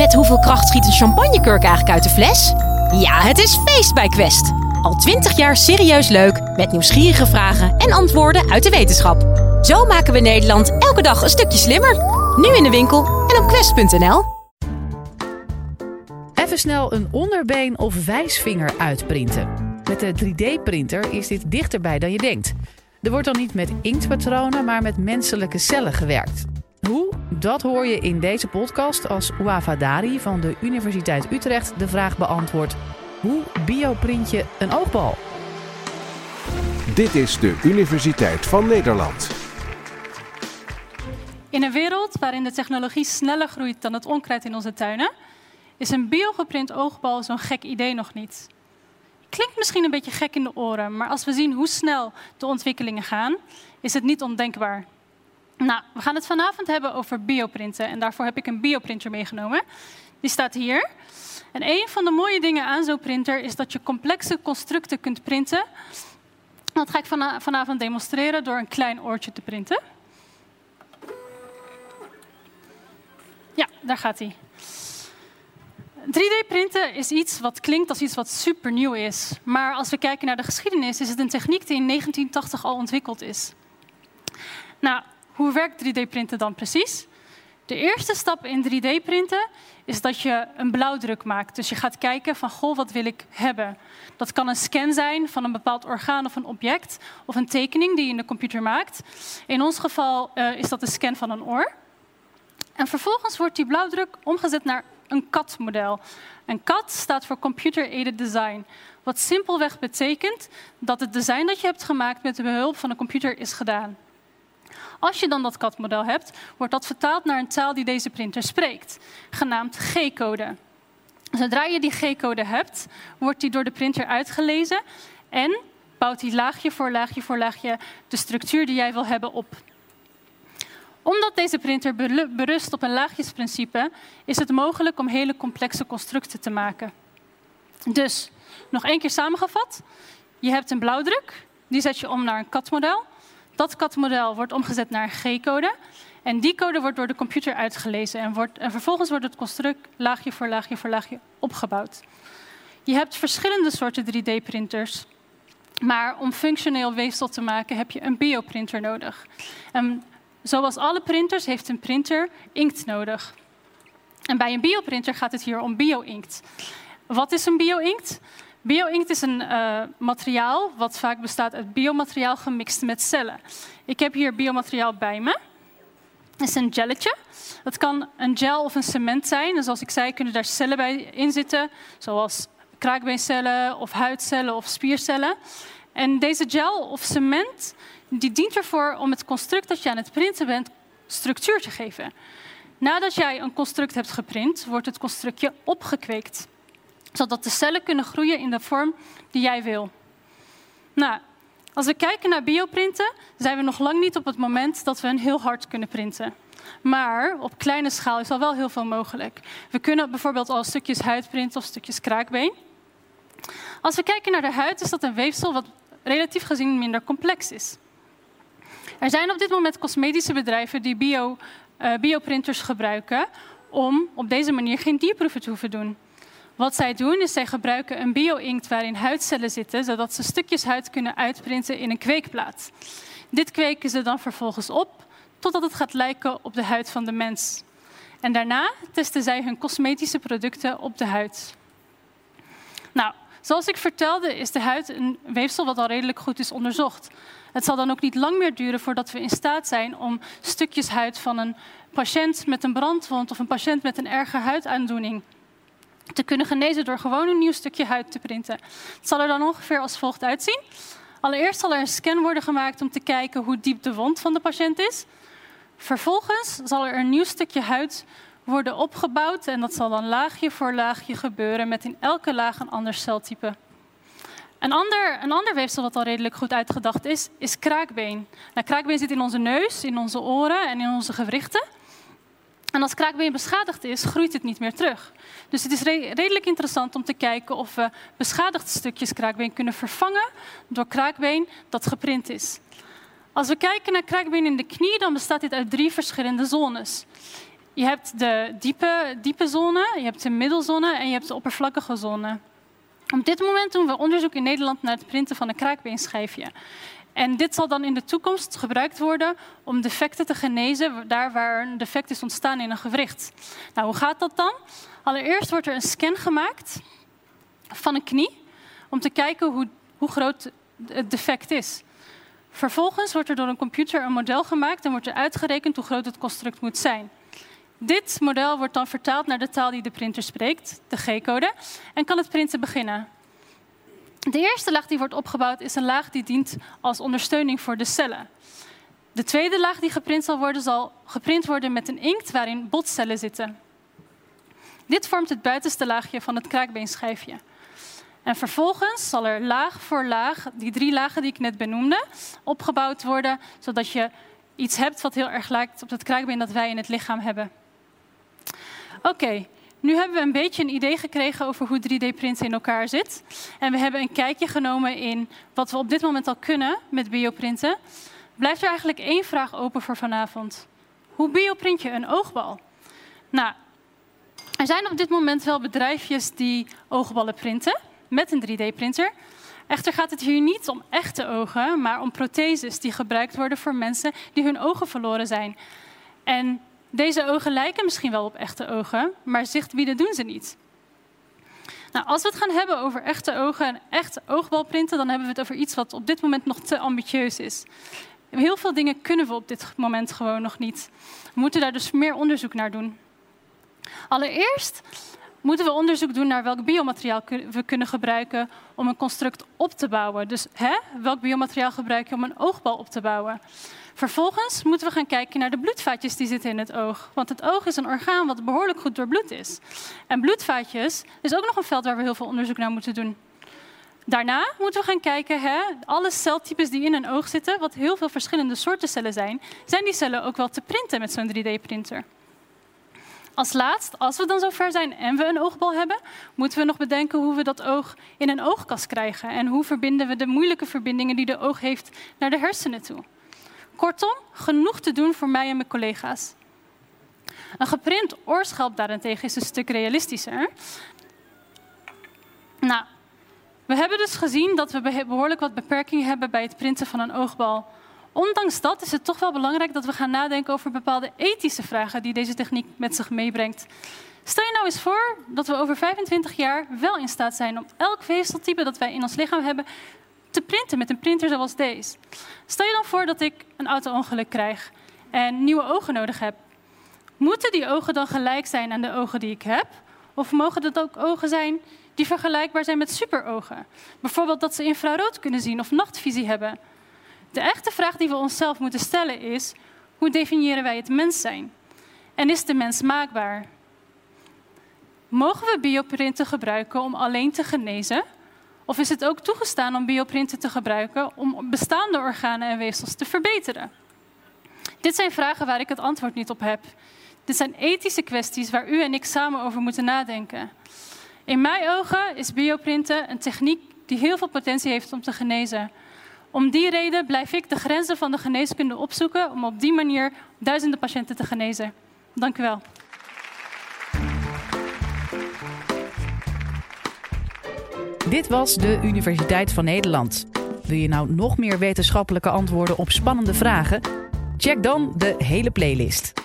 Met hoeveel kracht schiet een champagnekurk eigenlijk uit de fles? Ja, het is feest bij Quest. Al twintig jaar serieus leuk, met nieuwsgierige vragen en antwoorden uit de wetenschap. Zo maken we Nederland elke dag een stukje slimmer. Nu in de winkel en op quest.nl. Even snel een onderbeen of wijsvinger uitprinten. Met de 3D-printer is dit dichterbij dan je denkt. Er wordt dan niet met inktpatronen, maar met menselijke cellen gewerkt. Hoe? Dat hoor je in deze podcast als Uafa Dari van de Universiteit Utrecht de vraag beantwoordt: hoe bioprint je een oogbal? Dit is de Universiteit van Nederland. In een wereld waarin de technologie sneller groeit dan het onkruid in onze tuinen, is een biogeprint oogbal zo'n gek idee nog niet. Klinkt misschien een beetje gek in de oren, maar als we zien hoe snel de ontwikkelingen gaan, is het niet ondenkbaar. Nou, we gaan het vanavond hebben over bioprinten en daarvoor heb ik een bioprinter meegenomen. Die staat hier. En een van de mooie dingen aan zo'n printer is dat je complexe constructen kunt printen. Dat ga ik vanavond demonstreren door een klein oortje te printen. Ja, daar gaat hij. 3D-printen is iets wat klinkt als iets wat super nieuw is. Maar als we kijken naar de geschiedenis, is het een techniek die in 1980 al ontwikkeld is. Nou, hoe werkt 3D-printen dan precies? De eerste stap in 3D-printen is dat je een blauwdruk maakt. Dus je gaat kijken van, goh, wat wil ik hebben? Dat kan een scan zijn van een bepaald orgaan of een object, of een tekening die je in de computer maakt. In ons geval uh, is dat een scan van een oor. En vervolgens wordt die blauwdruk omgezet naar een CAD-model. Een CAD staat voor Computer Aided Design. Wat simpelweg betekent dat het design dat je hebt gemaakt met de behulp van een computer is gedaan. Als je dan dat CAD-model hebt, wordt dat vertaald naar een taal die deze printer spreekt, genaamd G-code. Zodra je die G-code hebt, wordt die door de printer uitgelezen en bouwt die laagje voor laagje voor laagje de structuur die jij wil hebben op omdat deze printer berust op een laagjesprincipe, is het mogelijk om hele complexe constructen te maken. Dus, nog één keer samengevat. Je hebt een blauwdruk, die zet je om naar een CAD-model. Dat CAD-model wordt omgezet naar G-code. En die code wordt door de computer uitgelezen en, wordt, en vervolgens wordt het construct laagje voor laagje voor laagje opgebouwd. Je hebt verschillende soorten 3D-printers. Maar om functioneel weefsel te maken heb je een bioprinter nodig. En Zoals alle printers heeft een printer inkt nodig. En bij een bioprinter gaat het hier om bio-inkt. Wat is een bio-inkt? Bio-inkt is een uh, materiaal wat vaak bestaat uit biomateriaal gemixt met cellen. Ik heb hier biomateriaal bij me. Het is een gelletje. Dat kan een gel of een cement zijn. En zoals ik zei, kunnen daar cellen bij in zitten, zoals kraakbeencellen of huidcellen of spiercellen. En deze gel of cement die dient ervoor om het construct dat je aan het printen bent structuur te geven. Nadat jij een construct hebt geprint, wordt het constructje opgekweekt. Zodat de cellen kunnen groeien in de vorm die jij wil. Nou, als we kijken naar bioprinten, zijn we nog lang niet op het moment dat we een heel hard kunnen printen. Maar op kleine schaal is al wel heel veel mogelijk. We kunnen bijvoorbeeld al stukjes huid printen of stukjes kraakbeen. Als we kijken naar de huid, is dat een weefsel wat relatief gezien minder complex is. Er zijn op dit moment cosmetische bedrijven die bio, uh, bioprinters gebruiken om op deze manier geen dierproeven te hoeven doen. Wat zij doen is zij gebruiken een bio-inkt waarin huidcellen zitten, zodat ze stukjes huid kunnen uitprinten in een kweekplaat. Dit kweken ze dan vervolgens op totdat het gaat lijken op de huid van de mens. En daarna testen zij hun cosmetische producten op de huid. Nou, zoals ik vertelde, is de huid een weefsel wat al redelijk goed is onderzocht. Het zal dan ook niet lang meer duren voordat we in staat zijn om stukjes huid van een patiënt met een brandwond of een patiënt met een erge huidaandoening te kunnen genezen door gewoon een nieuw stukje huid te printen. Het zal er dan ongeveer als volgt uitzien. Allereerst zal er een scan worden gemaakt om te kijken hoe diep de wond van de patiënt is. Vervolgens zal er een nieuw stukje huid worden opgebouwd en dat zal dan laagje voor laagje gebeuren met in elke laag een ander celtype. Een ander, een ander weefsel wat al redelijk goed uitgedacht is, is kraakbeen. Nou, kraakbeen zit in onze neus, in onze oren en in onze gewrichten. En als kraakbeen beschadigd is, groeit het niet meer terug. Dus het is redelijk interessant om te kijken of we beschadigde stukjes kraakbeen kunnen vervangen door kraakbeen dat geprint is. Als we kijken naar kraakbeen in de knie, dan bestaat dit uit drie verschillende zones. Je hebt de diepe, diepe zone, je hebt de middelzone en je hebt de oppervlakkige zone. Op dit moment doen we onderzoek in Nederland naar het printen van een kraakbeenschijfje. En dit zal dan in de toekomst gebruikt worden om defecten te genezen, daar waar een defect is ontstaan in een gewricht. Nou, hoe gaat dat dan? Allereerst wordt er een scan gemaakt van een knie om te kijken hoe, hoe groot het defect is. Vervolgens wordt er door een computer een model gemaakt en wordt er uitgerekend hoe groot het construct moet zijn. Dit model wordt dan vertaald naar de taal die de printer spreekt, de G-code, en kan het printen beginnen. De eerste laag die wordt opgebouwd is een laag die dient als ondersteuning voor de cellen. De tweede laag die geprint zal worden, zal geprint worden met een inkt waarin botcellen zitten. Dit vormt het buitenste laagje van het kraakbeenschijfje. En vervolgens zal er laag voor laag, die drie lagen die ik net benoemde, opgebouwd worden, zodat je iets hebt wat heel erg lijkt op het kraakbeen dat wij in het lichaam hebben. Oké, nu hebben we een beetje een idee gekregen over hoe 3D-printen in elkaar zit. En we hebben een kijkje genomen in wat we op dit moment al kunnen met bioprinten. Blijft er eigenlijk één vraag open voor vanavond. Hoe bioprint je een oogbal? Nou, er zijn op dit moment wel bedrijfjes die oogballen printen met een 3D-printer. Echter gaat het hier niet om echte ogen, maar om protheses die gebruikt worden voor mensen die hun ogen verloren zijn. En deze ogen lijken misschien wel op echte ogen, maar zicht bieden doen ze niet. Nou, als we het gaan hebben over echte ogen en echt oogbalprinten, dan hebben we het over iets wat op dit moment nog te ambitieus is. Heel veel dingen kunnen we op dit moment gewoon nog niet. We moeten daar dus meer onderzoek naar doen. Allereerst moeten we onderzoek doen naar welk biomateriaal we kunnen gebruiken om een construct op te bouwen. Dus hè, welk biomateriaal gebruik je om een oogbal op te bouwen? Vervolgens moeten we gaan kijken naar de bloedvaatjes die zitten in het oog. Want het oog is een orgaan wat behoorlijk goed doorbloed is. En bloedvaatjes is ook nog een veld waar we heel veel onderzoek naar moeten doen. Daarna moeten we gaan kijken, hè, alle celtypes die in een oog zitten, wat heel veel verschillende soorten cellen zijn, zijn die cellen ook wel te printen met zo'n 3D-printer? Als laatst, als we dan zover zijn en we een oogbal hebben, moeten we nog bedenken hoe we dat oog in een oogkas krijgen. En hoe verbinden we de moeilijke verbindingen die de oog heeft naar de hersenen toe. Kortom, genoeg te doen voor mij en mijn collega's. Een geprint oorschelp daarentegen is een stuk realistischer. Nou, we hebben dus gezien dat we behoorlijk wat beperkingen hebben bij het printen van een oogbal. Ondanks dat is het toch wel belangrijk dat we gaan nadenken over bepaalde ethische vragen die deze techniek met zich meebrengt. Stel je nou eens voor dat we over 25 jaar wel in staat zijn om elk vezeltype dat wij in ons lichaam hebben te printen met een printer zoals deze. Stel je dan voor dat ik een auto-ongeluk krijg en nieuwe ogen nodig heb. Moeten die ogen dan gelijk zijn aan de ogen die ik heb? Of mogen dat ook ogen zijn die vergelijkbaar zijn met superogen? Bijvoorbeeld dat ze infrarood kunnen zien of nachtvisie hebben. De echte vraag die we onszelf moeten stellen is: hoe definiëren wij het mens zijn? En is de mens maakbaar? Mogen we bioprinten gebruiken om alleen te genezen? Of is het ook toegestaan om bioprinten te gebruiken om bestaande organen en weefsels te verbeteren? Dit zijn vragen waar ik het antwoord niet op heb. Dit zijn ethische kwesties waar u en ik samen over moeten nadenken. In mijn ogen is bioprinten een techniek die heel veel potentie heeft om te genezen. Om die reden blijf ik de grenzen van de geneeskunde opzoeken om op die manier duizenden patiënten te genezen. Dank u wel. Dit was de Universiteit van Nederland. Wil je nou nog meer wetenschappelijke antwoorden op spannende vragen? Check dan de hele playlist.